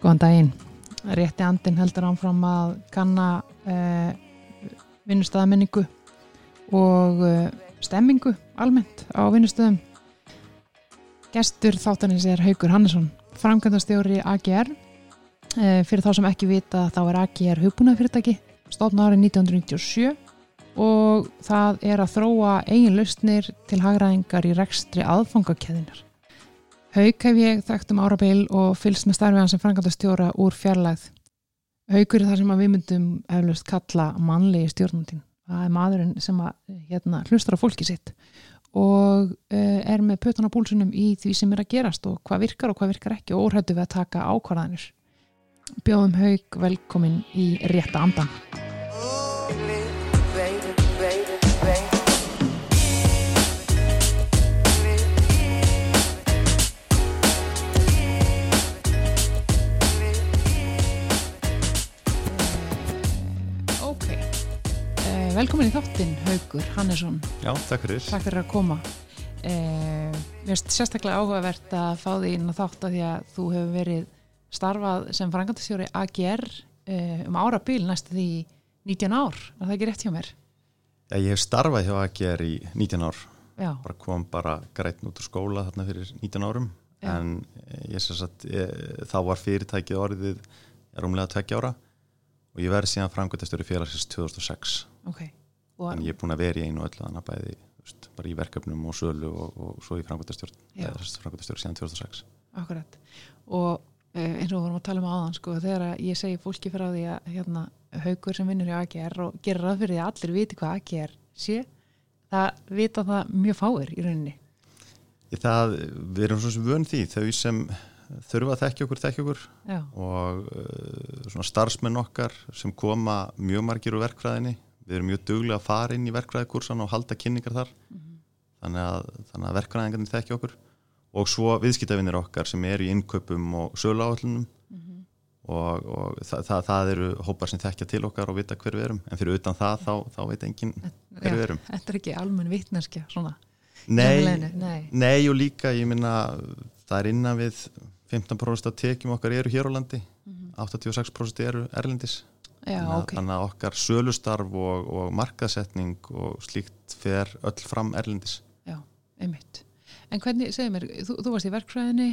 Góðan daginn. Rétti andin heldur ánfram að kanna uh, vinnustæðamenningu og uh, stemmingu almennt á vinnustöðum. Gestur þáttanins er Haugur Hannesson, framkvæmdastjóri AGR. Uh, fyrir þá sem ekki vita þá er AGR hugbúnaðfyrirtæki, stofna árið 1997 og það er að þróa eigin lausnir til hagraðingar í rekstri aðfangakeðinar. Haug hef ég þekkt um árabil og fylgst með starfið hans sem frangandastjóra úr fjarlægð. Haugur er það sem við myndum eflaust kalla mannlegi stjórnundin. Það er maðurinn sem að, hérna, hlustar á fólki sitt og uh, er með pötun á búlsunum í því sem er að gerast og hvað virkar og hvað virkar ekki og óhættu við að taka ákvarðanir. Bjóðum Haug velkomin í rétta andan. Velkomin í þáttinn Haugur Hannesson, Já, takk fyrir. takk fyrir að koma. Uh, mér finnst sérstaklega áhugavert að fá því inn á þátt að því að þú hefur verið starfað sem frangandastjóri AGR uh, um árabil næstu því 19 ár, er það ekki rétt hjá mér? Já, ég hef starfað hjá AGR í 19 ár, Já, bara kom bara grætn út úr skóla þarna fyrir 19 árum, Já. en ég sem sagt, ég, þá var fyrirtækið orðið rúmlega tveggja ára og ég verði síðan framkvæmtastöru félagsins 2006, ok. Og, en ég er búin að vera í einu og öllu þannig að bæði, veist, bara í verkefnum og sölu og, og svo í eða framkvæmtastöru síðan 2006. Akkurat. Og uh, eins og við vorum að tala um áðan, sko, þegar að ég segi fólki frá því að hérna, haugur sem vinnur í AGR og gerir ráð fyrir því að allir viti hvað AGR sé, það vita það mjög fáir í rauninni. Í það, við erum svo sem vön því, þau sem þurfa að þekkja okkur, þekkja okkur. Já, og uh, svona starfsmenn okkar sem koma mjög margir úr verkfræðinni. Við erum mjög duglega að fara inn í verkfræðikursan og halda kynningar þar. Þannig, að, þannig að verkfræðingarnir þekki okkur. Og svo viðskiptavinnir okkar sem eru í innkaupum og sölu áallunum og, og það, það, það eru hópar sem þekkja til okkar og vita hver við erum. En fyrir utan það þá, þá veit enginn hver við erum. Þetta er ekki almenn Nei, nei. nei og líka ég minna það er innan við 15% af tekjum okkar eru hér á landi 86% eru erlendis Já, þannig, að, ok. þannig að okkar sölustarf og, og markaðsetning og slíkt fer öll fram erlendis Já, einmitt. En hvernig, segðu mér, þú, þú varst í verkfræðinni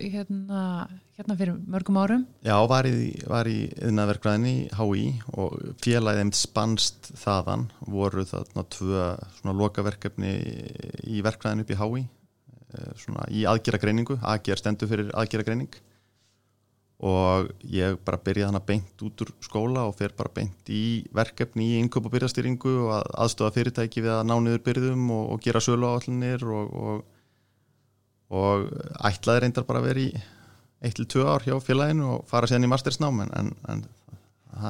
hérna, hérna fyrir mörgum árum. Já, var í, var í yðnaverkvæðinni í HÍ og félagið þeim spannst þaðan voru þarna tvö svona lokaverkefni í verkvæðinu upp í HÍ svona í aðgeragreiningu, AGR stendur fyrir aðgeragreining og ég bara byrjaði hana beint út úr skóla og fer bara beint í verkefni í og byrjastýringu og að aðstofa fyrirtæki við að ná niður byrðum og, og gera sölu áallinir og, og, og ætlaði reyndar bara að vera í eitt til tvö ár hjá félaginu og fara síðan í mastersnám en, en, en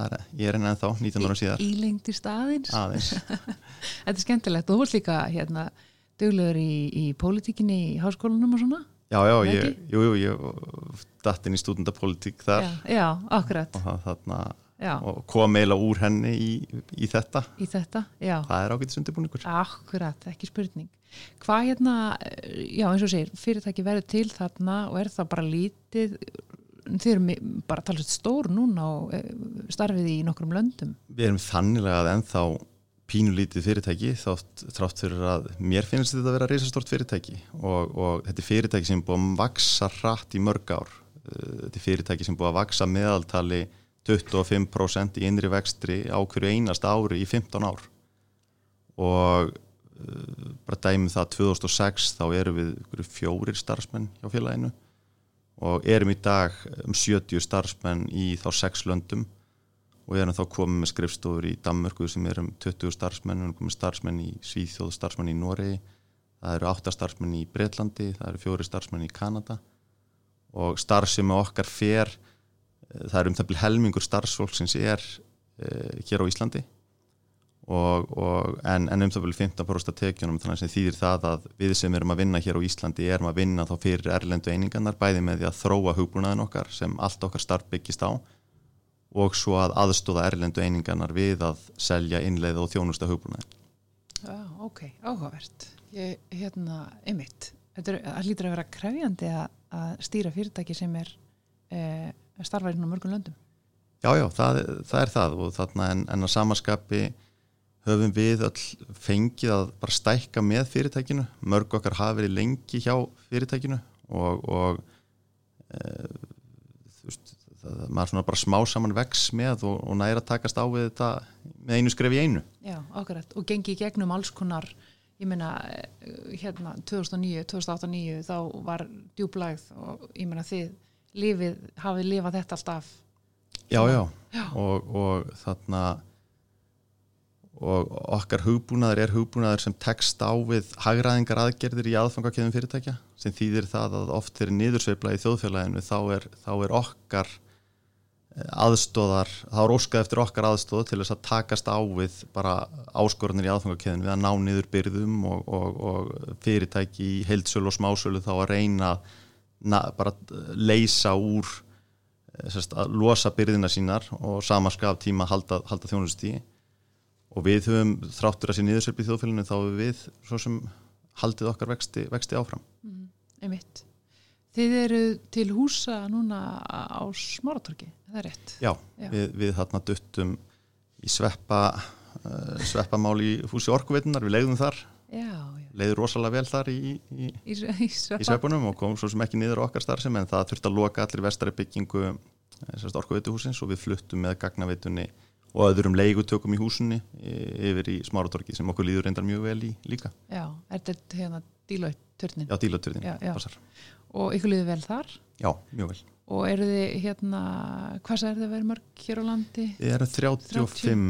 er, ég er enn ennþá 19 ára síðar Ílengdi staðins. Þetta er skemmtilegt. Þú varst líka hérna duglegur í, í pólitíkinni í háskólanum og svona. já, já, ég, jú, jú, ég datt inn í stúdendapolítík þar Já, já, akkurat. og, þarna, og kom eiginlega úr henni í, í þetta í þetta. Já, það er ágætis undirbúningur akkurat, ekki spurning. Hvað hérna, já eins og segir, fyrirtæki verður til þarna og er það bara lítið, þið eru mi- bara talast stór núna og eh, starfið í nokkrum löndum. við erum þannilega að ennþá pínulítið fyrirtæki þátt trátt fyrir að mér finnst þetta að vera reisastort fyrirtæki og, og þetta er fyrirtæki sem er búið að vaksa hratt í mörg ár. Uh, þetta er fyrirtæki sem er búið að vaksa meðaltali 25% í innri vextri á hverju einast ári í 15 ár. Og uh, bara dæmið það 2006 þá erum við fjórir starfsmenn hjá félaginu og erum í dag um 70 starfsmenn í þá sex löndum og erum þá komið með skrifstofur í Danmörku sem erum 20 starfsmenn, við erum komið starfsmenn í Svíþjóð, starfsmenn í Noregi, það eru 8 starfsmenn í Breitlandi, það eru 4 starfsmenn í Kanada. Og starfsemi okkar fer, eh, það er um það byrja helmingur starfsfólksins er uh, hér á Íslandi. Og, og, en, en um það byrja 15% af tekjunum þannig sem þýðir það að við sem erum að vinna hér á Íslandi erum að vinna þá fyrir erlendu einingarnar bæði með því að þróa hugbúnaðin okkar sem allt okkar starf byggist á og svo að aðstóða erlendu einingarnar við að selja innleið og þjónusta hugbúnaðin. Já, ok, áhugavert. Ég, hérna, einmitt. Þetta það hlýtur að vera krefjandi að, að stýra fyrirtæki sem er starfar inn á mörgum löndum Já, já, það, það er það og þarna en, en að samaskapi höfum við öll fengið að bara stækka með fyrirtækinu mörg okkar hafi verið lengi hjá fyrirtækinu og, og e, þú veist það, maður svona bara smá saman vex með og, og næra takast á við þetta með einu skref í einu. Já, akkurat, og gengi í gegnum alls konar ég meina, hérna 2009, 2008-2009 þá var djúblægð og ég meina þið lífið, hafið lifað þetta alltaf Já, já, Já. Og, og þarna og okkar hugbúnaður er hugbúnaður sem tekst á við hagraðingar aðgerðir í aðfangakefðum fyrirtækja sem þýðir það að oft þeirri niðursveifla í þjóðfélaginu þá er, þá er okkar aðstóðar, þá er óskað eftir okkar aðstóð til þess að takast á við bara áskorunir í aðfangakefðin við að ná niður byrðum og, og, og fyrirtæki í heildsölu og smásölu þá að reyna na, bara leysa úr sérst, að losa byrðina sínar og samaskaf tíma halda, halda þjónustíði og við höfum þráttur að sé niðursöfli í þjóðfélaginu þá hefur við svo sem haldið okkar vexti, vexti áfram. Mm, einmitt Þið eru til húsa núna á Smáratorki, það er rétt Já, Já. Við, við þarna duttum í sveppa uh, sveppamál í húsi orkuveitunar við leiðum þar já, já. leiður rosalega vel þar í, í, í, í sveppunum og kom svo sem ekki niður okkar starfsem en það þurfti að loka allir vestari byggingu orkuveituhúsins og við fluttum með gagnaveitunni og öðrum leigutökum í húsunni yfir í Smáratorki sem okkur líður reyndar mjög vel í líka Já, er þetta hérna dílautturnin? Já, dílautturnin, passar Og ykkur líður vel þar? Já, mjög vel. Og eru þið hérna, hvað er það að vera mörg hér á landi? Við erum 35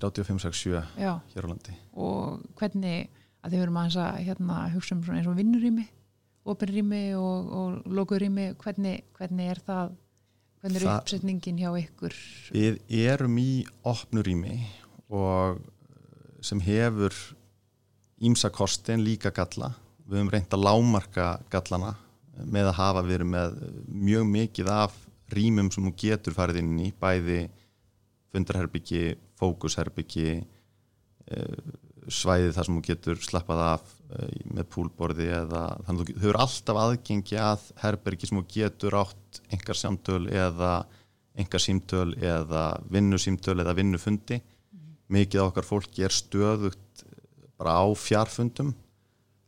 35-67 hér á landi. Og hvernig, að þið verum aðeins að hérna, hugsa um eins og vinnurými opinrými og, og lokurými hvernig, hvernig er það? Hvernig er uppsetningin hjá ykkur? Við erum í opnurými og sem hefur ímsa kostin líka galla. Við höfum reynd að lámarka gallana með að hafa verið með mjög mikið af rýmum sem hún getur farið inn í bæði fundarherbyggi, fókusherbyggi svæði þar sem hún getur slappað af með púlborði eða þannig að þú höfur alltaf aðgengi að herbergi sem hún getur átt engar samtöl eða engar símtöl eða vinnusímtöl eða vinnufundi mm. mikið af okkar fólki er stöðugt bara á fjarfundum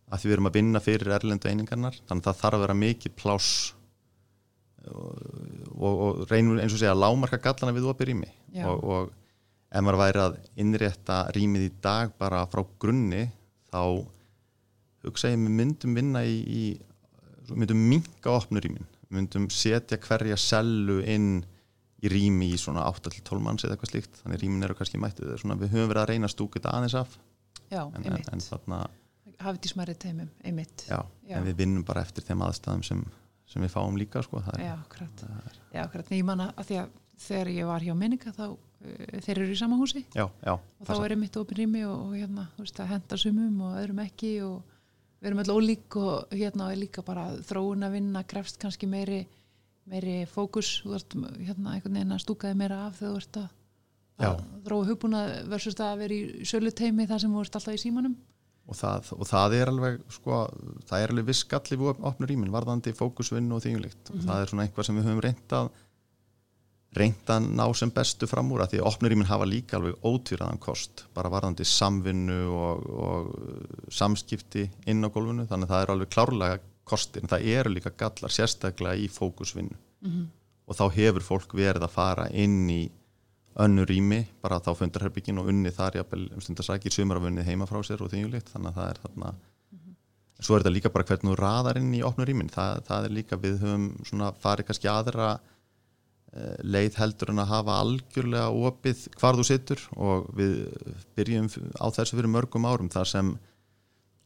að því við erum að vinna fyrir erlendu einingarnar þannig að það þarf að vera mikið pláss. Og, og, og reynum eins og segja að lámarka gallana við opið rými. Og, og ef maður væri að innrétta rýmið í dag bara frá grunni þá hugsa ég með myndum vinna í, í myndum minga opnurýmin myndum setja hverja sellu inn í rými í svona 8-12 manns eða eitthvað slíkt. Þannig rýmin eru kannski mættið við höfum verið að reyna þetta aðeins af. Já, en, en, en þarna hafið í smæri teimum, einmitt. Já, já, en við vinnum bara eftir þeim aðstæðum sem, sem við fáum líka sko, er, Já, akkurat, já, akkurat. Ég manna að því að þegar ég var hjá minninga þá uh, þeir eru í sama húsi. Já, og þá er einmitt opin rými og, og hérna, veist, henda sumum og öðrum ekki og við erum alltaf ólík og hérna er líka bara þróun að vinna, krefst kannski meiri meiri fókus, þú veist, hérna einhvern veginn að stúkaði meira af þegar þú ert að, að þróa hugbúna versus að vera í sölu teimi þar sem þú ert alltaf í símanum og það, og það er alveg sko, það er alveg viss skalli við opnur rýmin varðandi fókusvinn og þýjulíkt mm -hmm. það er svona eitthvað sem við höfum reyndað reyndan ná sem bestu fram úr að því að opnur rýmin hafa líka alveg ótvíraðan kost, bara varðandi samvinnu og, og samskipti inn á gólfinu, þannig að það er alveg klárlega kostir, en það eru líka gallar sérstaklega í fókusvinnu mm -hmm. og þá hefur fólk verið að fara inn í önnur rými, bara þá fundarherbyggin og unni þar jafnvel um stundarsakir sumar af unnið heima frá sér og þingjulíkt þannig að það er þarna mm -hmm. svo er þetta líka bara hvernig þú raðar inn í opnur rýmin, það, það er líka við höfum svona farið kannski aðra uh, leið heldur en að hafa algjörlega opið hvar þú sittur og við byrjum á þessu fyrir mörgum árum þar sem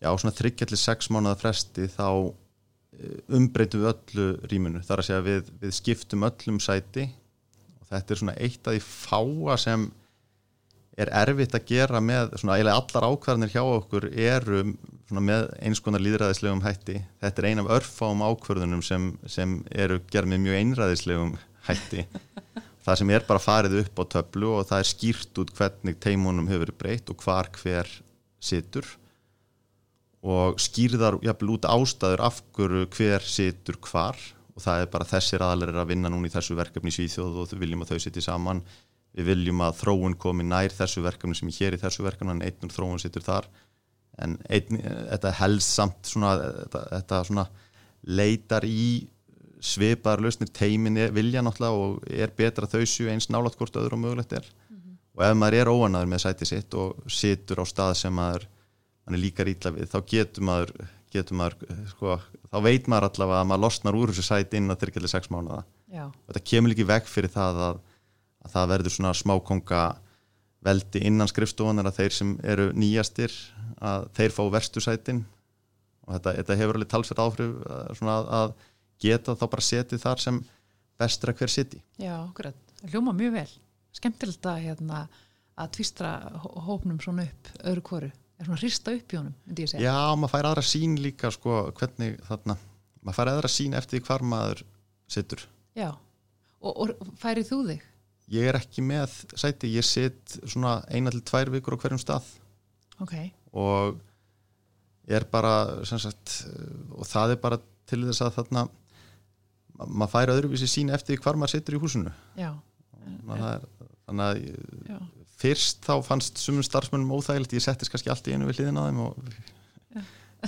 já svona þryggjallir sex mánuða fresti þá uh, umbreytum við öllu rýminu, þar að segja við, við skiptum öllum sæti þetta er svona eitt af því fáa sem er erfitt að gera með svona eiginlega allar ákvarðanir hjá okkur eru svona með eins konar líðræðislegum hætti. Þetta er ein af örfáum ákvarðunum sem, sem eru gerð með mjög einræðislegum hætti. Það sem er bara farið upp á töflu og það er skýrt út hvernig teimunum hefur breytt og hvar hver situr. Og skýrðar jafnvel út ástæður af hverju hver situr hvar og það er bara þessir aðalir að vinna núna í þessu verkefni í Svíþjóð og viljum að þau sitti saman. Við viljum að þróun komi nær þessu verkefni sem er hér í þessu verkefni en einn úr þróun sittur þar. En einn, þetta helst samt svona, þetta, þetta svona leitar í svipaðar lausnir. Teiminni vilja náttúrulega og er betra þau séu eins nálat hvort öðru og mögulegt er. Mm -hmm. og ef maður er óanaður með sæti sitt og situr á stað sem maður hann er líka rítla við, þá getur maður getur maður, sko, þá veit maður allavega að maður losnar úr þessu sæti inn að þyrkjali sex mánuða Já. þetta kemur líki veg fyrir það að, að það verður svona smákonga veldi innan skrifstofunar að þeir sem eru nýjastir að þeir fá verstu sætin og þetta, þetta hefur alveg talsverð áhrif að, að geta þá bara setið þar sem bestra hver siti. Já, okkur að hljóma mjög vel. Skemmtilegt að, hérna, að tvistra hópnum svona upp öðru kóru. Er svona hrista upp í honum, myndi ég segja. Já, maður fær aðra sín líka sko, hvernig þarna, maður fær aðra sín eftir hvar maður situr. Já, og, og færið þú þig? Ég er ekki með sæti, ég sit svona eina til tvær vikur á hverjum stað. Ok. Og er bara, sem sagt, og það er bara til þess að þarna maður fær öðruvísi sín eftir hvar maður situr í húsinu Já er, Þannig að. Fyrst þá fannst sumum starfsmönnum óþægilegt ég settist kannski allt í einu við hliðin á þeim og,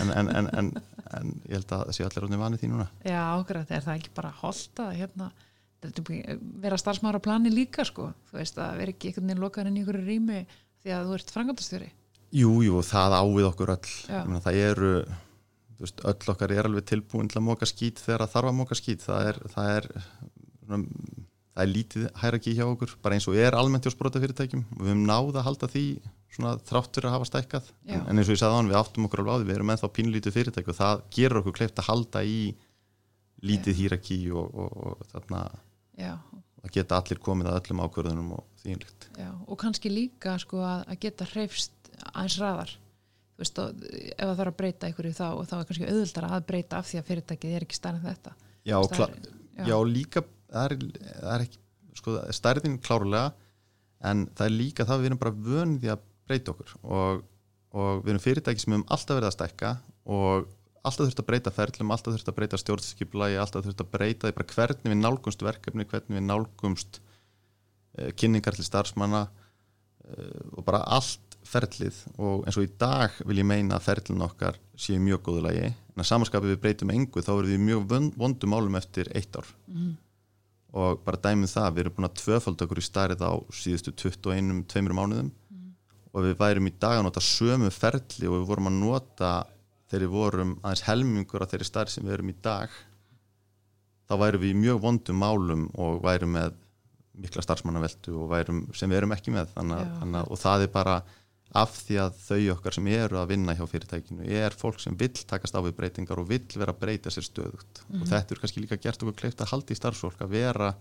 en, en, en, en ég held að það sé allir rótni vanið því núna. Já, okkur, er það ekki bara holda hérna, vera starfsmæður á plani líka sko, þú veist að vera ekki einhvern veginn lokaðin í einhverju rými því að þú ert frangandastjóri Jú, jú, það ávið okkur öll. Menna, það eru veist, öll okkar er alveg tilbúin til að móka skýt þegar það þarf að móka skýt það er, það er, það er lítið hæra ekki hjá okkur bara eins og er almennt hjá sprótafyrirtækjum við höfum náða að halda því þráttur að hafa stækkað. En, en eins og ég sagði á hann við áttum okkur alveg á því við erum ennþá pínlítið fyrirtæki og það gerur okkur kleift að halda í lítið hýraki og, og, og þarna að geta allir komið að öllum ákvörðunum og því einlíkt og kannski líka sko, að geta hreifst aðeins ræðar veist, og, ef það þarf að breyta einhverju þá og þá er kannski auðvöldar að breyta af því að fyrirtækið er ekki stærn þetta. Já, Stær, já. já líka það er, það er ekki, sko, stærðin klárlega en það er líka það við erum bara vönið að breyta okkur og, og við erum fyrirtæki sem við höfum alltaf verið að stækka og alltaf þurft að breyta ferlum, alltaf þurft að breyta stjórnskipulagi, alltaf þurft að breyta því bara hvernig við nálgumst verkefni, hvernig við nálgumst uh, kynningar til starfsmanna uh, og bara allt ferlið. Og eins og í dag vil ég meina að ferlinn okkar séu mjög góðu lagi. En að samanskapið við breytum engu þá erum við mjög vondum álum eftir eitt ár. Mm. Og bara dæmið það við erum búin að tvöfald okkur í starrið á síðustu 21-2 mánuðum. Mm. og við værum í dag að nota sömu ferli og við vorum að nota þegar við vorum aðeins helmingur á þeirri starri sem við erum í dag. Þá værum við mjög vondum álum og værum með mikla starfsmannaveldu og værum sem við erum ekki með. Þannig, þannig, og það er bara af því að þau okkar sem eru að vinna hjá fyrirtækinu er fólk sem vill takast á við breytingar og vill vera að breyta sér stöðugt mm -hmm. og mhm. þetta er kannski líka gert okkur kleift að halda í starfsfólk að vera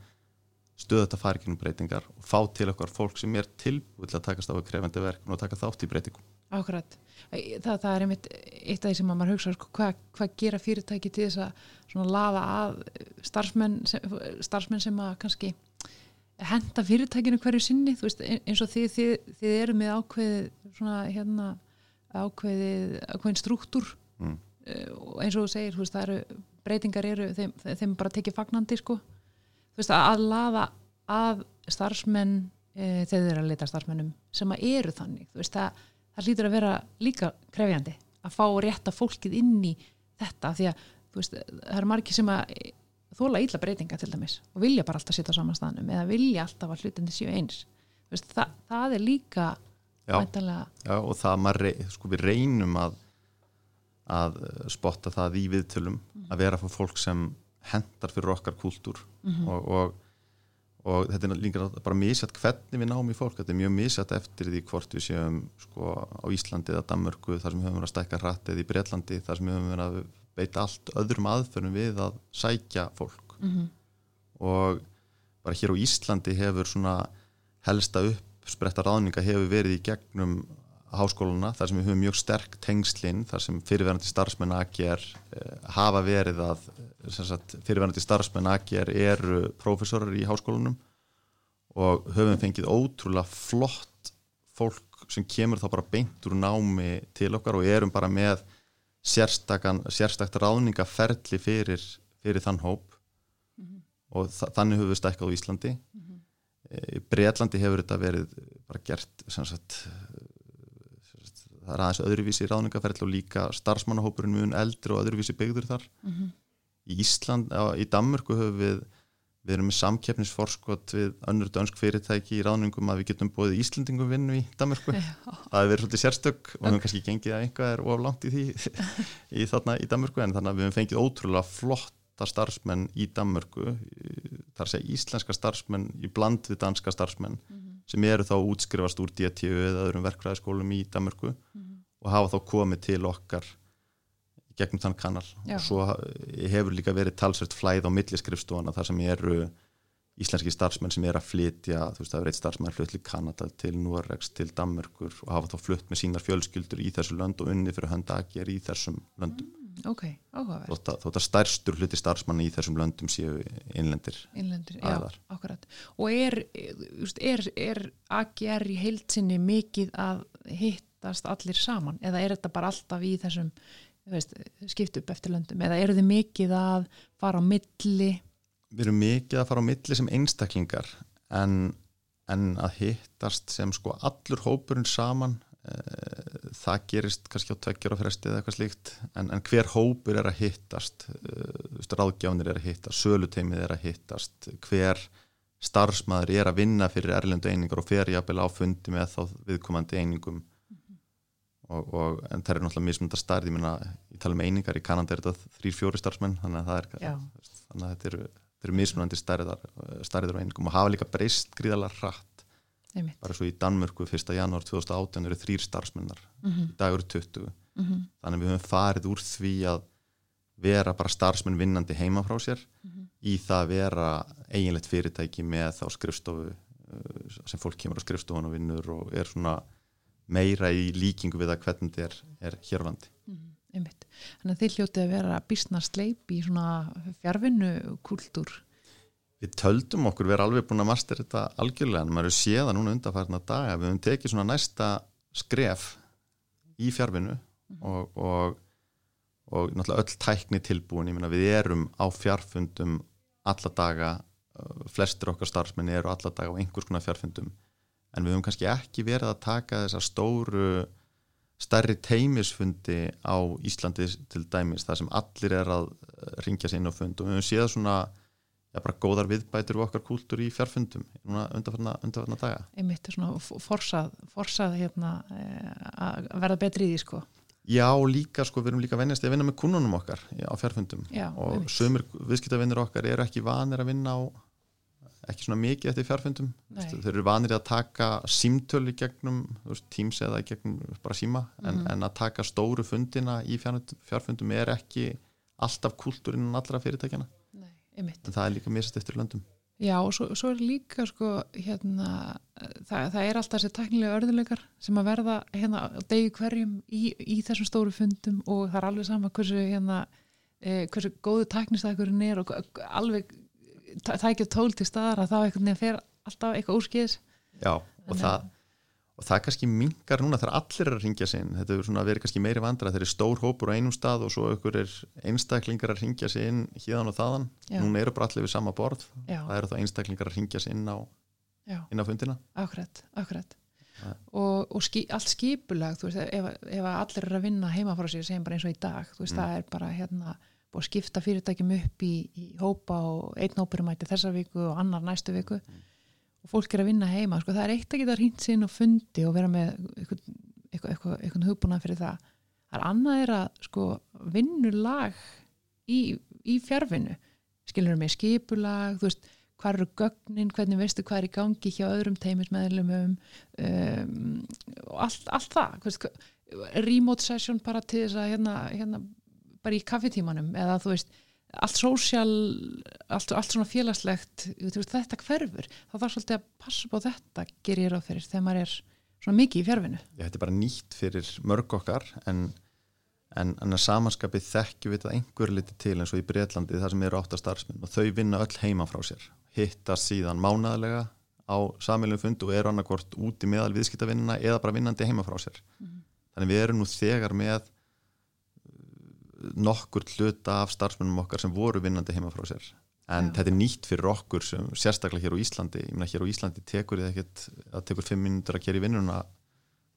stöðut að fara ekki um breytingar og fá til okkar fólk sem er tilbúið að takast á við krefendi verkun og taka þátt í breytingum Akkurat, það, það er einmitt eitt af því sem maður hugsa sko, hvað hva gera fyrirtæki til þess að laða að starfsmenn sem, starfsmenn sem að kannski henda fyrirtækinu hverju sinni veist, eins og þið, þið, þið eru með ákveðið svona hérna ákveðið, ákveðin struktúr mm. uh, eins og þú segir veist, eru, breytingar eru þeim, þeim bara tekið fagnandi sko veist, að laða að starfsmenn uh, þegar þeir eru að leita starfsmennum sem að eru þannig það, það lítur að vera líka krefjandi að fá rétta fólkið inn í þetta því að það eru margi sem að þóla ílla breytinga til dæmis og vilja bara alltaf sitja á samanstæðanum eða vilja alltaf að hlutandi séu eins Vist, það, það er líka já, já, og það maður, sko, við reynum að, að spotta það í viðtölum mm. að vera fyrir fólk sem hendar fyrir okkar kúltúr mm -hmm. og, og, og þetta er líka bara mísætt hvernig við náum í fólk þetta er mjög mísætt eftir því hvort við séum sko, á Íslandi eða Danmörku þar sem við höfum verið að stækka hratt eða í Breitlandi þar sem við höfum verið að beita allt öðrum aðferðum við að sækja fólk mm -hmm. og bara hér á Íslandi hefur svona helsta uppspretta ráðninga hefur verið í gegnum háskóluna þar sem við höfum mjög sterk tengslinn þar sem fyrirverðandi starfsmenn AGR eh, hafa verið að sagt, fyrirverðandi starfsmenn AGR eru profesorar í háskólunum og höfum fengið ótrúlega flott fólk sem kemur þá bara beint úr námi til okkar og erum bara með sérstakt ráðningaferli fyrir, fyrir þann hóp og þannig höfum við stækkað á Íslandi mm -hmm. e, Breitlandi hefur þetta verið bara gert sagt, það er aðeins öðruvísi ráðningaferðl og líka starfsmannahópurinn mjög eldri og öðruvísi byggður þar mm -hmm. í Ísland, á, í Danmörku höfum við við erum með samkeppnisforskot við önnur dönsk fyrirtæki í ráðningum að við getum bóðið Íslandingum vinnu í Danmarku það hefur verið svolítið sérstök og við hefum kannski gengið að einhvað er oflánt í því í þarna í Danmarku en þannig að við hefum fengið ótrúlega flotta starfsmenn í Danmarku þar sé íslenska starfsmenn í bland við danska starfsmenn mm -hmm. sem eru þá útskrifast úr DTU eða öðrum verkfræðiskólum í Danmarku mm -hmm. og hafa þá komið til okkar gegnum þann kanal. Já. og svo hefur líka verið talsvert flæð á milliskrifstofana þar sem eru íslenski starfsmenn sem er að flytja þú veist það er eitt starfsmenn flutt til Kanada til Noregs til Danmörkur og hafa þá flutt með sínar fjölskyldur í þessu lönd og unni fyrir hönda að gera í þessum löndum. Mm, ok, áhugavert. Þótt að stærstur hluti starfsmann í þessum löndum séu innlendir innlendir, já, akkurat. Og er, er, er AGR í heilsinni mikið að hittast allir saman? Eða er þetta bara alltaf í þessum veist, skipt upp eftir löndum? Eða eru þið mikið að fara á milli? Við erum mikið að fara á milli sem einstaklingar en, en að hittast sem sko allur hópurinn saman e, það gerist kannski á tveggjur og fresti eða eitthvað slíkt. En, en hver hópur er að hittast? E, ráðgjáðnir er að hittast, söluteimið er að hittast hver starfsmæður er að vinna fyrir erlendu einingar og fer jápil á fundi með þá viðkomandi einingum og, og, en það er náttúrulega mismundar starf ég, ég tala um einingar, í Kanada er þetta þrýr fjóri starfsmenn þannig að, er, þannig að þetta eru, eru mismundandi starfiðar og einingum og hafa líka breyst gríðalega hratt Einmitt. bara svo í Danmörku 1. janúar 2018 eru þrýr starfsmennar mm -hmm. í dag eru 20 mm -hmm. þannig að við höfum farið úr því að vera bara starfsmenn vinnandi heima frá sér mm -hmm. í það að vera eiginlegt fyrirtæki með þá skrifstofu uh, sem fólk kemur á skrifstofun og vinnur og er svona meira í líkingu við að hvernig þetta er, er hér á landi. Mm, Þannig að þið hljótið að vera bísna sleip í svona fjárvinnu kultúr Við töldum okkur vera alveg búin að master þetta algjörlega en maður er séða núna undarfærna daga við höfum tekið svona næsta skref í fjárvinnu mm. og, og, og náttúrulega öll tækni tilbúin, ég meina við erum á fjárfundum alla daga flestir okkar starfsmenn eru alla daga á einhvers konar fjárfundum en við höfum kannski ekki verið að taka þessar stóru stærri teimisfundi á Íslandi til dæmis þar sem allir er að ringja sér inn á fund. Og við höfum séð svona já, bara góðar viðbætur og okkar kúltur í fjárfundum undarfarna daga. Einmitt er svona forsað, forsað hérna, eh, að verða betri í því sko. Já, líka sko, við erum líka vennast að vinna með kunnunum okkar á fjárfundum já, og einmitt. sömur viðskiptavinnir okkar eru ekki vanir að vinna á ekki svona mikið eftir fjárfundum þeir eru vanir að taka símtölu gegnum tíms eða gegnum bara síma mm -hmm. en, mhm. en að taka stóru fundina í fjárfundum er ekki alltaf kultúrinn allra fyrirtækjana Nei, en það er líka mist eftir löndum Já og svo, svo er líka sko hérna það, það er alltaf þessi teknilega örðuleikar sem að verða hérna degi hverjum í, í þessum stóru fundum og það er alveg sama hversu hérna eh, hversu góðu teknistækurinn er og alveg tækja tól til staðar að þá einhvern veginn fer alltaf eitthvað úrskýðis Já, og það, og það kannski mingar núna þegar allir að ringja sinn. Þetta er svona að vera kannski meiri vandra þegar er stór hópur á einum stað og svo ykkur er einstaklingar að ringja sinn híðan og þaðan. Já. núna eru bara allir við sama borð. Já. það eru þá einstaklingar að ringja sinn á, inn á fundina. Akkurat, akkurat. Og, og ski, allt skipulag veist, ef, ef allir er að vinna heima frá sig segjum bara eins og í dag veist, mm. það er bara hérna og skipta fyrirtækjum upp í, í hópa og einn hópur mæti þessa viku og annar næstu viku. Mm. og fólk er að vinna heima sko, það er eitt að geta hringt sinn og fundi og vera með eitthvað hugbúna fyrir það. Það er annað er að sko, vinnulag í, í fjárvinnu skilur með skipulag þú veist hvað eru gögnin, hvernig veistu hvað er í gangi hjá öðrum teimismeðlumum um, og allt, allt það. Remote session bara til þess að hérna, hérna bara í kaffetímanum eða þú veist allt sósjál, allt, allt svona félagslegt veist, þetta hverfur þá þarf svolítið að passa på þetta gerir ég ráð fyrir þegar maður er svona mikið í fjárvinu Þetta er bara nýtt fyrir mörg okkar en, en, en að samanskapið þekkju við þetta einhver liti til eins og í Breitlandi það sem eru átt að starfsmenn og þau vinna öll heima frá sér. Hittast síðan mánaðlega á samilum fund og eru annarkort út í meðal viðskiptavinnina eða bara vinnandi heima frá sér. Mm -hmm. þannig við erum nú þegar með nokkur hluta af starfsmennum okkar sem voru vinnandi heima frá sér. En Já. þetta er nýtt fyrir okkur sem sérstaklega hér á Íslandi. Ég meina hér á Íslandi tekur þið ekkert það tekur fimm mínútur að gera í vinnuna.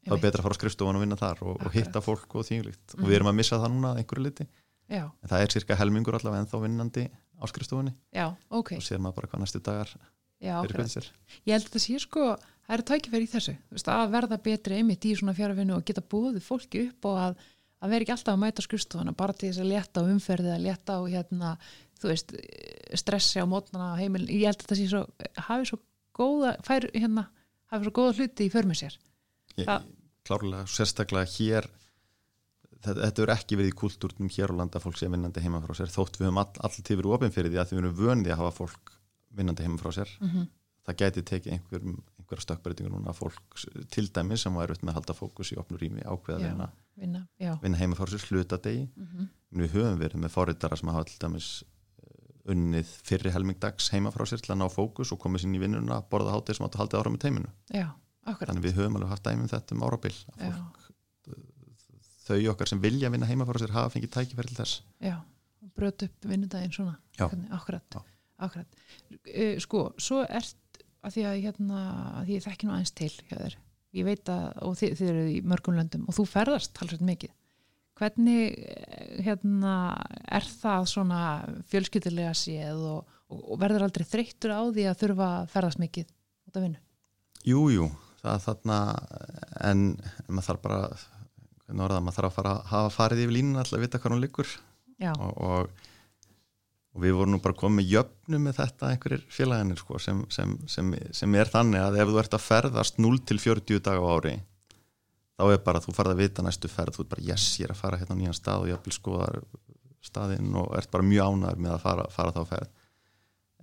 Þá er betra að fara á skrifstofan og vinna þar og, og hitta fólk og þýnglíkt og Mhm. við erum að missa það núna að einhverju liti já, en það er cirka helmingur allavega ennþá vinnandi á skrifstofunni. Já, ok. Og sér maður bara hvað næstu dagar akkurat. fyrir sér. Ég held að það sé sko það eru tækifæri í þessu, að verða betri einmitt í svona fjárvinnu og geta búið fólki upp og að, að vera ekki alltaf að mæta skrifstofana bara til þess að létta á umferði að létta á hérna, þú veist stressi á mótnana á heimilin, ég held að það sé svo hafi svo góða, fær hérna hafi svo góða hluti í för með sér Það- klárlega, sérstaklega hér þetta, er ekki verið í kultúrnum hér á landa fólk sé vinnandi heima frá sér þótt við höfum all, alltaf verið opinn fyrir því að við erum vöndi að hafa fólk vinnandi heima frá sér mm -hmm. það gæti tekið einhver, einhverja stökkbreytingur núna fólk til dæmis sem var erfitt með að halda fókus í opnur rými ákveða Já. Vinna, vinna, heima frá sér hluta degi mm við höfum verið með forritara sem hafa til dæmis eh, unnið fyrri helmingdags heima frá sér til að ná fókus og komið sín í vinnuna borða hátið sem áttu að halda ára með teiminu já, þannig við höfum alveg haft dæmum þetta um árabil að fólk, þau okkar sem vilja vinna heima frá sér hafa fengið tækifæri til þess. Já, bröt upp vinnudaginn svona, akkurat, akkurat. Uh, sko, svo ert að því að hérna, að því ég þekki nú aðeins til hjá þér, ég veit að og þið, þið eru í mörgum löndum og þú ferðast talsveit mikið, hvernig eh, hérna, er það svona fjölskyldilega séð og, og, og verður aldrei þreyttur á því að þurfa að ferðast mikið út af vinnu? Jú, jú, það er þarna en maður þarf bara orða, maður þarf að fara, hafa farið yfir línuna alltaf að vita hvað hún liggur. Og, og, og við vorum nú bara komið jöfnu með þetta einhverjir félagarnir sko, sem, sem, sem, sem er þannig að ef þú ert að ferðast 0 til 40 dag á ári þá er bara að þú farið að vita næstu ferð, þú ert bara yes, ég er að fara hérna á nýjan stað og ég vil skoða staðinn og ert bara mjög ánæður með að fara, fara þá ferð.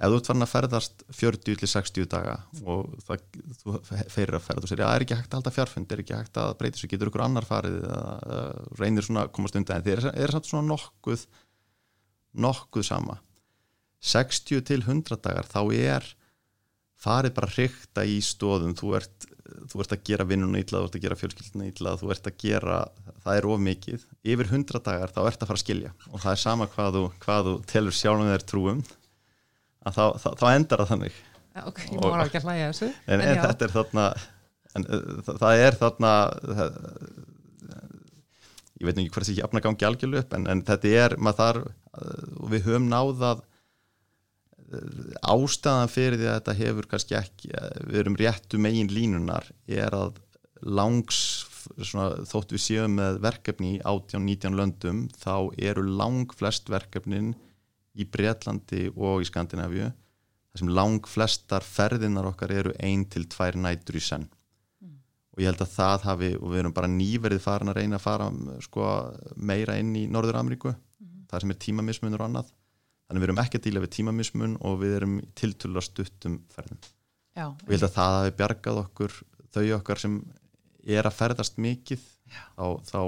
Ef þú ert farin að ferðast 40 til 60 daga og það, þú ferir að ferða og segir, já, er ekki hægt að halda fjárfund, er ekki hægt að breyta þessu, getur ykkur annar farið eða reynir svona að komast undan? En þið er, er samt svona nokkuð nokkuð sama. 60 til 100 dagar þá er farið bara hrykta í stóðum þú ert, þú ert að gera vinnuna illa þú ert að gera fjölskylduna illa þú ert að gera, það er of mikið. Yfir 100 dagar þá ert að fara að skilja. Og það er sama hvað þú, hvað þú telur sjálfum þér trúum að þá, þá, þá endar það þannig. Ok, ég má ekki að hlæja þessu en, en þetta er þarna en, uh, það, það er þarna það, ég veit ekki hvað þessi jafna gangi algjörlu upp en, en þetta er, maður þarf uh, og við höfum náðað uh, ástæðan fyrir því að þetta hefur kannski ekki uh, við erum réttu megin línunar er að langs svona, þótt við séum með verkefni í 18-19 löndum þá eru lang flest verkefnin í Bretlandi og í Skandinavíu þar sem lang flestar ferðinar okkar eru ein til tvær nætur í senn. Og ég held að það hafi og við erum bara nýverið farin að reyna að fara sko, meira inn í Norður Ameríku Mhm. það sem er tímamismunur og annað. Þannig við erum ekki að díla við tímamismun og við erum tiltölulega stuttum ferðum. Já, og ég held að það hafi bjargað okkur þau okkar sem er að ferðast mikið þá, þá,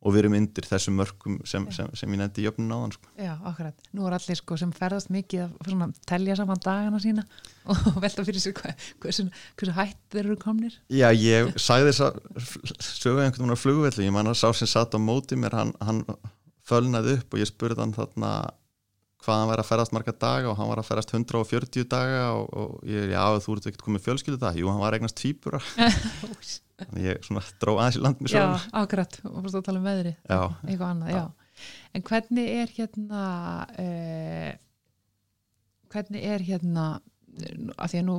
og við erum undir þessum mörgum sem, sem, sem ég nefndi í jöfnun áðan sko. Já, akkurat. Nú er allir sko sem ferðast mikið að svona, telja saman dagana sína og velta fyrir sér hvað, hversu, hversu hætt þeir eru komnir. Já, ég sagði þess að sögu einhvern veginn á flugvelli, ég man að sá sem satt á móti mér, hann, hann fölnaði upp og ég spurði hann þarna hvað hann væri að ferðast marga daga og hann var að ferðast 140 daga og, og ég, já, þú ert ekkert komið fjölskyldu það, jú, hann var eignast tvíbura. Þannig ég svona dró aðeins í land með já, sögum akkurat, og fórst að tala um veðri Já. eitthvað annað, já. En hvernig er hérna uh, hvernig er hérna að því að nú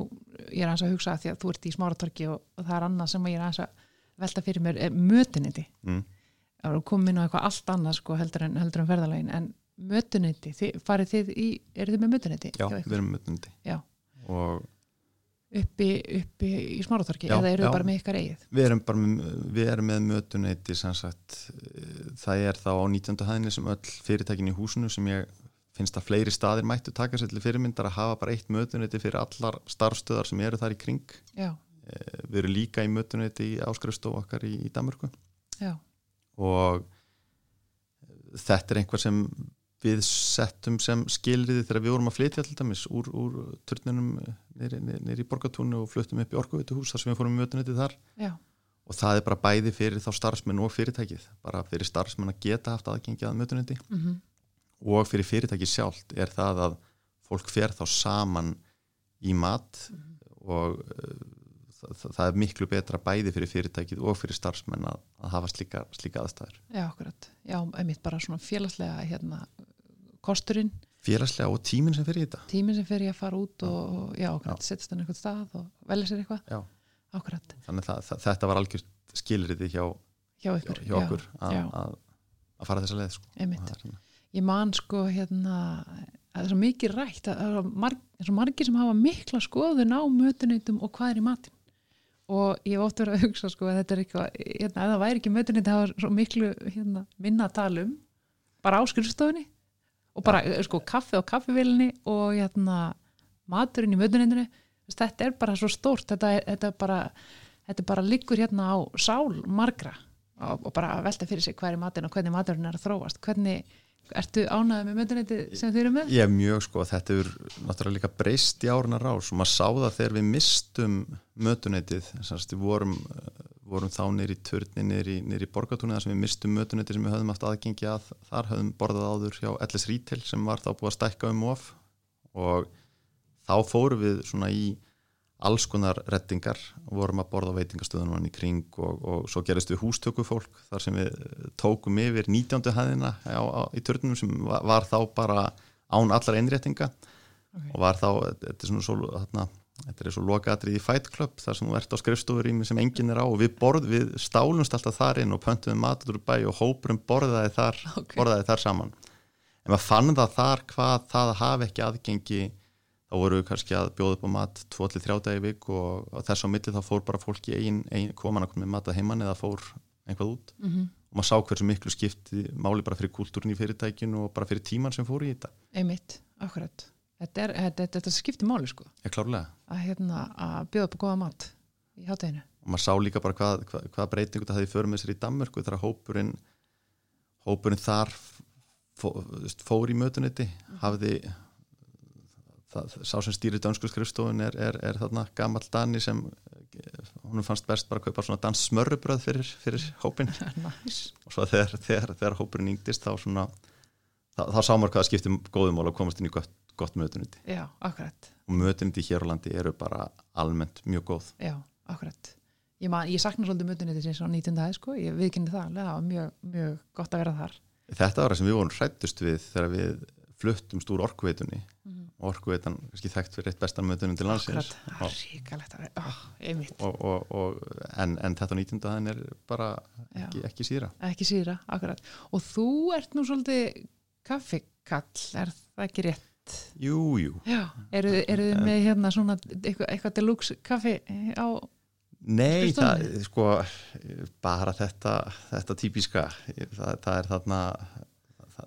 ég er aðeins að hugsa að því að þú ert í smáratorki og, og það er annað sem ég er aðeins að velta fyrir mér, er mötuniti mm. að komin á eitthvað allt annað sko heldur en, heldur en þið, farið þið í, eru þið með mötuniti? Já, við erum mötundi Já. og uppi, uppi í smáratorki eða eru þið bara með ykkar eigið? við erum bara með, við erum með mötuneyti sem sagt, eh, það er þá á 19. hæðinni sem öll fyrirtækin í húsinu sem ég finnst að fleiri staðir mættu taka sér til fyrirmyndar að hafa bara eitt mötuneyti fyrir allar starfstöðar sem eru þar í kring Já, Eh, við erum líka í mötuneyti í áskrifstofu okkar í, í Danmörku já, og þetta er einhver sem við settum sem skilriði þegar við vorum að flytja til dæmis úr, úr turnunum nýri, í borgatúnu og fluttum upp í orkuvituhús þar sem við fórum í mötuneyti þar. Já, og það er bara bæði fyrir þá starfsmenn og fyrirtækið. Bara fyrir starfsmenn að geta haft aðgengi að mötuneyti mm og fyrir fyrirtækið sjálft er það að fólk fer þá saman í mat og uh, það, það er miklu betra bæði fyrir fyrirtækið og fyrir starfsmenn að, að hafa slíka, slíka aðstæður. Já, akkurat. Já, einmitt bara svona félagslega hérna, kosturinn, félagslega og tíminn sem fyrir í þetta tíminn sem fer ég að fara út og, já, akkurat, setjast hann einhvern stað og velja sér eitthvað. Já. Akkurat, þannig að þetta var algjört skilriði hjá, hjá hjá, ykkur. hjá okkur að, já. fara þessa leið sko. Ég man sko hérna, að það er svo mikið rætt, að það er er svo margir sem hafa mikla skoðun á mötuneytum og hvað er í matinn. Og ég hef oft verið að hugsa sko að þetta er eitthvað, hérna, ef það væri ekki mötuneytti, það var svo miklu hérna, minna að tala um, bara á skrifstofunni og bara sko kaffi á kaffivillinni og hérna maturinn í mötuneytinu, þetta er bara svo stórt, þetta þetta bara, þetta bara liggur hérna á sál margra. Og, og bara velta fyrir sig hvað er í matinn og hvernig maturinn er að þróast, hvernig Ertu ánæðið með mötuneyti sem þið eru með? Ég er mjög sko, þetta er náttúrulega líka breyst í áruna rás. Og maður sá það þegar við mistum mötuneytið, við vorum, eh, vorum þá nýri í törni, nýri, borgatúni þar sem við mistum mötuneytið sem við höfðum haft aðgengi að, þar höfðum borðað áður hjá LS Retail sem var þá búið að stækka um of og þá fórum við svona í alls konar rettingar og vorum að borða á veitingastöðunum hann í kring og, og svo gerist við hústökufólk þar sem við tókum yfir 19. hæðina á, á, í törnum sem var, var þá bara án allar einréttinga Ok. og var þá, þetta er svona svo, þarna, þetta er svo lokaðrið í Fight Club þar sem þú ert á skrifstofurými sem enginn er á og við borð, við stálumst alltaf þar inn og pöntuðum matur úr bæ og hópurum borðaði þar, Ok. borðaði þar saman en maður fann það þar hvað það hafi ekki aðgengi þá voru við kannski að bjóða upp á mat 2-3 dagi í vik og, og þess á milli þá fór bara fólk í ein, ein koman að koma með mat að heimann eða fór einhvað út Mm -hmm. og maður sá hversu miklu skipti máli bara fyrir kultúrin í fyrirtækinu og bara fyrir tíman sem fór í þetta Einmitt, akkurat. Þetta, er, þetta, þetta skiptir máli sko, að, hérna, að bjóða upp góða mat í hátæðinu. og maður sá líka bara hvað, hvað, hvað breytingu það hefði fyrir með sér í Danmörku þegar hópurinn hópurinn þar fó, fór í mötuniti hafði það, sá sem stýrir dönsku skrifstofun er, er, er þarna gamall Dani sem hún fannst best bara að kaupa svona dans smörrubröð fyrir, fyrir hópin Næs. og svo þegar, þegar, þegar hópurinn yngdist þá svona þá, þá sá maður hvað skipti góðumál að komast inn í gott, gott mötuniti Já, akkurat. og mötuniti hér á landi eru bara almennt mjög góð Já, akkurat. Ég, man, ég sakna svolítið mötuneytis eins og 19. hæð sko, ég viðkynni það, alveg, það var mjög, mjög gott að vera þar. Þetta var það sem við vorum hrættust við þegar við fluttumst úr orkuveitunni Mhm. og orkuveitan kannski þekkt fyrir eitt bestan mötunum til landsins Akkurat, það er ríkalegt að vera, oh, einmitt, og, og, og, en, en þetta á 19. þann er bara ekki, ekki síra ekki síðra, akkurat. Og þú ert nú svolítið kaffikall, er það ekki rétt? Jú, jú, Já, eru, þið með hérna svona eitthvað, eitthvað deluxe kaffi á nei það, sko bara þetta, þetta típiska. Það, það er þarna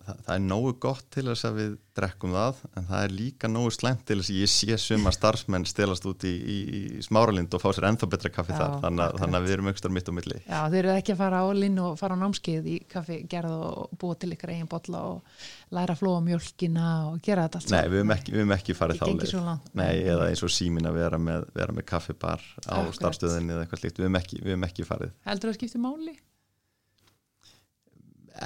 það, það, er nógu gott til þess að við drekkum það, en það er líka nógu slæmt til þess að ég sé suma starfsmenn stelast út í, í, í smáralind og fá sér ennþá betra kaffi Já, þar, þannig, að- þannig að við erum aukstar mitt á milli. Já, þeir eru ekki að fara á linn og fara á námskeið í kaffi gerð og búa til ykkur eigin bolla og læra flóa mjölkina og gera þetta allt Nei, við höfum ekki, ekki farið Ekki þá gengið leið. svo langt. Nei, eða eins og símin að vera með, vera með kaffibar á starfstöðinni eða eitthvað slíkt, við höfum ekki, ekki farið. Heldur það skipti máli?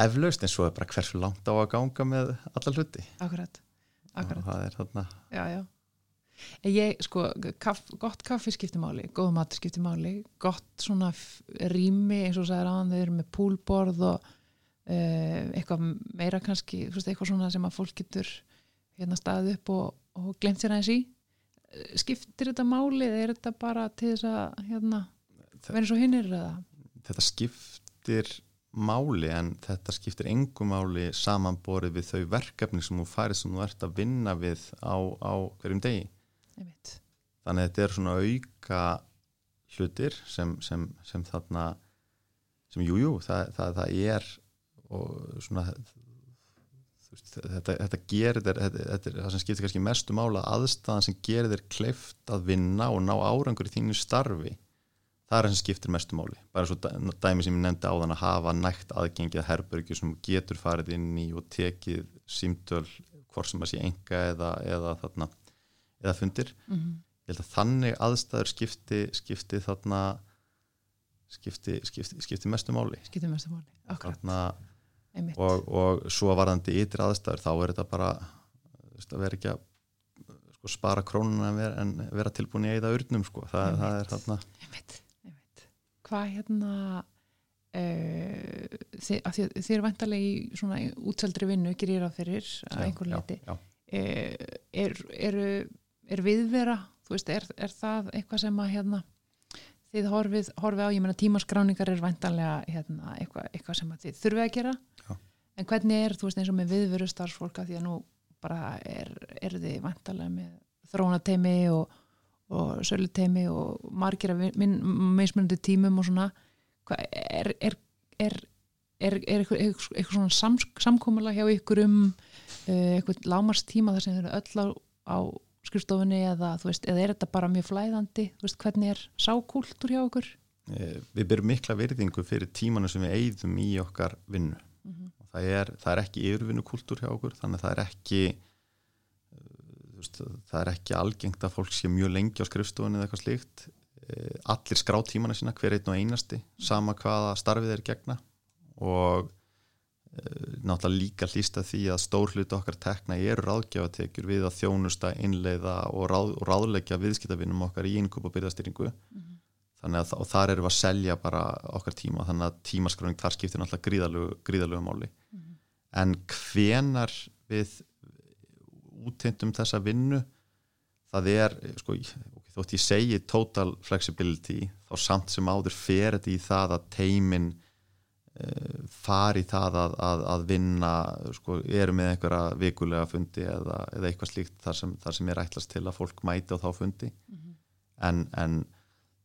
Eflaust en svo er bara hversu langt á að ganga með alla hluti Akkurat, akkurat, og það er þarna já, já. Ég, sko, kaff, gott kaffi skipti máli, góð mat skipti máli, gott svona rými eins og sagði ráðan, þau eru með púlborð og uh, eitthvað meira kannski, veist, eitthvað svona sem að fólk getur hérna staðið upp og, og glemt sér aðeins í. Skiptir þetta máli eða er þetta bara til þess að hérna, eins og hinnir eða? þetta skiptir máli en þetta skiptir engu máli samanborið við þau verkefni sem þú færið sem þú ert að vinna við á, á hverjum degi. Þannig að þetta er svona auka hlutir sem, sem, sem þarna sem jújú, jú, það, það, það er og svona veist, þetta, þetta gerir þér þetta er það sem skiptir kannski mestu mála aðstæðan sem gerir þér kleift að vinna og ná árangur í þínu starfi það er það sem skiptir mestu máli. Bara svo dæ- dæmi sem ég nefndi á þann að hafa nægt aðgengið herbergi sem getur farið inn í og tekið símtöl hvort sem að sé enga eða, eða þarna eða fundir. Mm ég held að þannig aðstæður skipti, skipti þarna skipti, skipti, skipti mestu máli. Skiptir mestu máli, akkurat, og, og svo varðandi ytri aðstæður þá er þetta bara þú veist, að vera ekki að sko, spara krónuna en vera, tilbúin í eða urnum sko. Þa, það er þarna einmitt. Hvað hérna uh, þið, eru vantarlega í svona útseldri vinnu gerir á fyrir að einhver leiti já, já. uh, er, er, er viðvera þú veist, er, er það eitthvað sem að hérna þið horfið, horfið á, ég meina tímaskráningar er vantarlega hérna, eitthvað, eitthvað sem að þið þurfið að gera Já. en hvernig er, þú veist, eins og með viðveru starfsfólka því að nú bara er, þið vantarlega með þróunateimi og, og söluteimi og margir af meismunandi tímum og svona Hva, er, er, er, er, er eitthvað, eitthvað, svona sams, samkómulega hjá ykkur um uh, eitthvað lámarstíma þar sem þið eru öll á, á skrifstofunni eða, veist, eða er þetta bara mjög flæðandi, veist, hvernig er sákúltur hjá okkur? Eh, Við byrjum mikla virðingu fyrir tímanu sem við eigðum í okkar vinnu Mm -hmm. það er, það er ekki yfirvinnukúltúr hjá okkur þannig að það er ekki veist, það er ekki algengt að fólk sé mjög lengi á skrifstofunni eða eitthvað slíkt Eh, allir skrá tímana sína hver einn og einasti sama hvaða starfið er gegna og uh, náttúrulega líka hlýsta því að stór hluti okkar tekna eru ráðgjafatekjur við að þjónusta, innleiða og, ráð, og ráðleggja viðskiptavinnum okkar í innkup og byrðastýringu Mhm. þannig að þar erum við að selja bara okkar tíma þannig að tímaskráning þar skiptir náttúrulega gríðalögu, gríðalögu máli Mhm. en hvenar við útindum þessa vinnu það er, sko, ok, þótt ég segi total flexibility þá samt sem áður fer þetta í það að teimin uh, fari í það að, að, að vinna sko, eru með einhverja vikulega fundi eða, eða eitthvað slíkt þar sem, þar sem er ætlast til að fólk mæti á þá fundi Mhm. en, en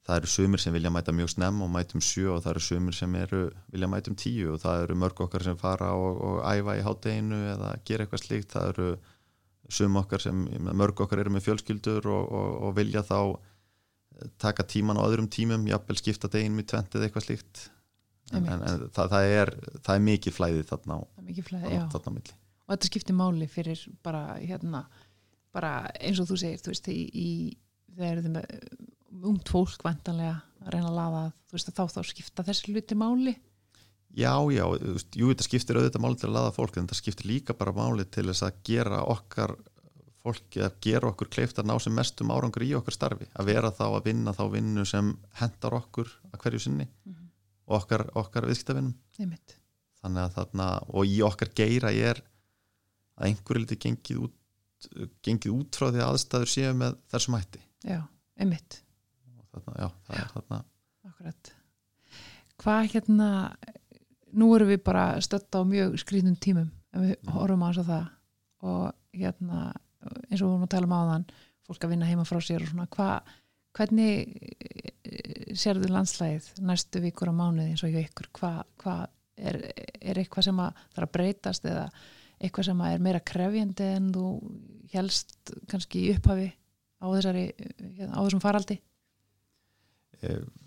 það eru sumir sem vilja mæta mjög snemm og mætum sjö og það eru sumir sem eru, vilja mætum tíu og það eru mörg okkar sem fara og, og æfa í hátteginu eða gera eitthvað slíkt það eru sum okkar sem, mörg okkar eru með fjölskyldur og, og, og vilja þá eh, taka tíman á öðrum tímum jafnvel skipta deginum í tvent eða eitthvað slíkt en, en, en það, það, er, það er mikið flæðið þarna á, mikið flæði, já. þarna á milli Og þetta skiptir máli fyrir bara, hérna, bara eins og þú segir, þú veist, í, í þegar þið með ungt fólk vantanlega að reyna að laða, að, þú veist, að þá þá skipta þessi hluti máli. Já, já, veist, jú, þetta skiptir auðvitað máli til að laða fólk en þetta skiptir líka bara máli til þess að gera okkar fólki að gera okkur kleift að ná sem mestum árangur í okkur starfi að vera þá að vinna þá vinnu sem hendar okkur að hverju sinni Mhm. og okkar, okkar viðskiptavinnum þannig að þarna, og í okkar geira er að einhverju liti gengið út, gengið út frá því að aðstæður séu með þessum hætti Já, einmitt. þarna, já, það er þarna Akkurat. Hvað hérna, nú erum við bara stödd á mjög skrýnum tímum ef við horfum á þess að það. Og hérna, eins og við vorum að tala um áðan fólk að vinna heima frá sér og svona hva, hvernig eh, sérðu landslægið næstu vikur á mánuði eins og hjá ykkur? Hvað hva er, er eitthvað sem að þarf að breytast eða eitthvað sem að er meira krefjandi en þú helst kannski upphafi á þessari hérna, á þessum faraldi? Eh, við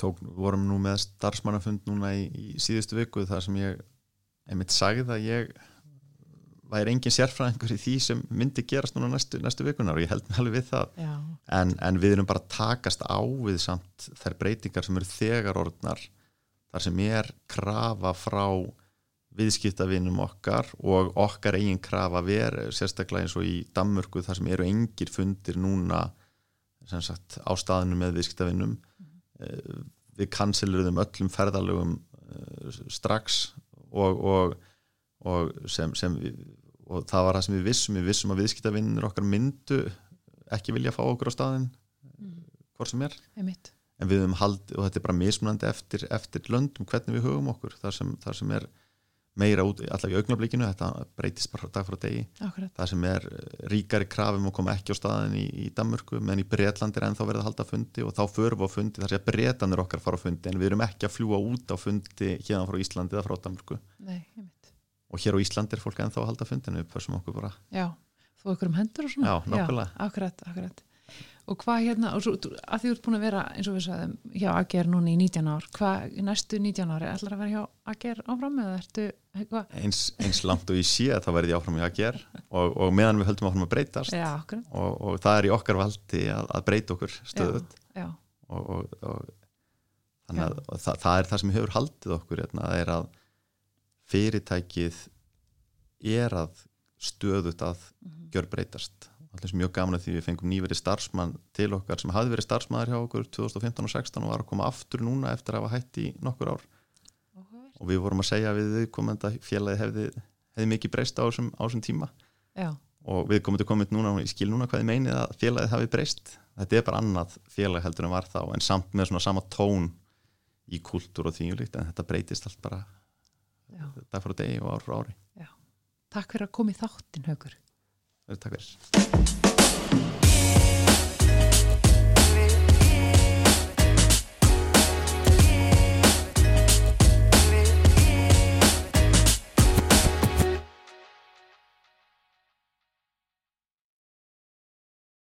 tók, vorum nú með starfsmannafund núna í, í síðustu viku þar sem ég einmitt sagði að ég væri engin sérfræðingur í því sem myndi gerast núna næstu, næstu vikunar og ég held með alveg við það en, en við erum bara takast á við samt þær breytingar sem eru þegar orðnar þar sem er krafa frá viðskiptavinum okkar og okkar eigin krafa ver sérstaklega eins og í Danmörku þar sem eru engir fundir núna sagt á staðinu með viðskiptavinum. Við kansilurum öllum ferðalögum uh, strax og, og, og sem, sem við, og það var það sem við vissum. Við vissum að viðskiptavinnir okkar myndu ekki vilja fá okkur á staðin mm. hvort sem er. Einmitt. En við höfum haldið og þetta er bara mismunandi eftir, eftir löndum hvernig við hugum okkur þar sem, þar sem er meira út, allavega í augnablikinu þetta breytist bara dag frá degi. Akkurat, það sem er ríkari krafum og koma ekki á staðin í, í Danmörku menn í Bretland er ennþá verið að halda fundi og þá förum við á fundi þar sem Bretanir okkar fara á fundi en við erum ekki að fljúa út á fundi hérna frá Íslandi eða frá Danmörku. Nei, einmitt. Og hér á Íslandi er fólk ennþá að halda fundi en við pössum okkur bara. Já, þú okkur um hendur og svona? Já, nákvæmlega. akkurat, akkurat Og hvað hérna, og svo, að því þú ert búin að vera eins og við sagðum hjá AGR núna í 19 ár hvað næstu 19 ári, ætlar að vera hjá AGR áfram eða ertu, eins, eins langt og ég sé að það verði áfram að gera og, og meðan við höldum áfram að breytast Já, og, og það er í okkar valdi að, að breyta okkur stöðut Já, og, og, þannig að það, það er það sem hefur haldið okkur hérna, það er að fyrirtækið er að stöðut að Mhm. gjör breytast allir mjög gaman að því við fengum nýverið starfsmann til okkar sem hafði verið starfsmæður hjá okkur 2015 og 16 og var að koma aftur núna eftir að hafa hætt í nokkur ár og við vorum að segja við viðkomenda félagi hefði, hefði mikið breyst á þessum, tíma Já. og við komum til komið núna og ég skil núna hvað ég meinið að félagið hafi breyst þetta er bara annað félag heldur en var þá en samt með svona sama tón í kultúr og þýjulikt en þetta breytist allt bara Já. dag frá degi og ár frá ári Takk fyrir að koma í þáttin, Haukur. Takk fyrir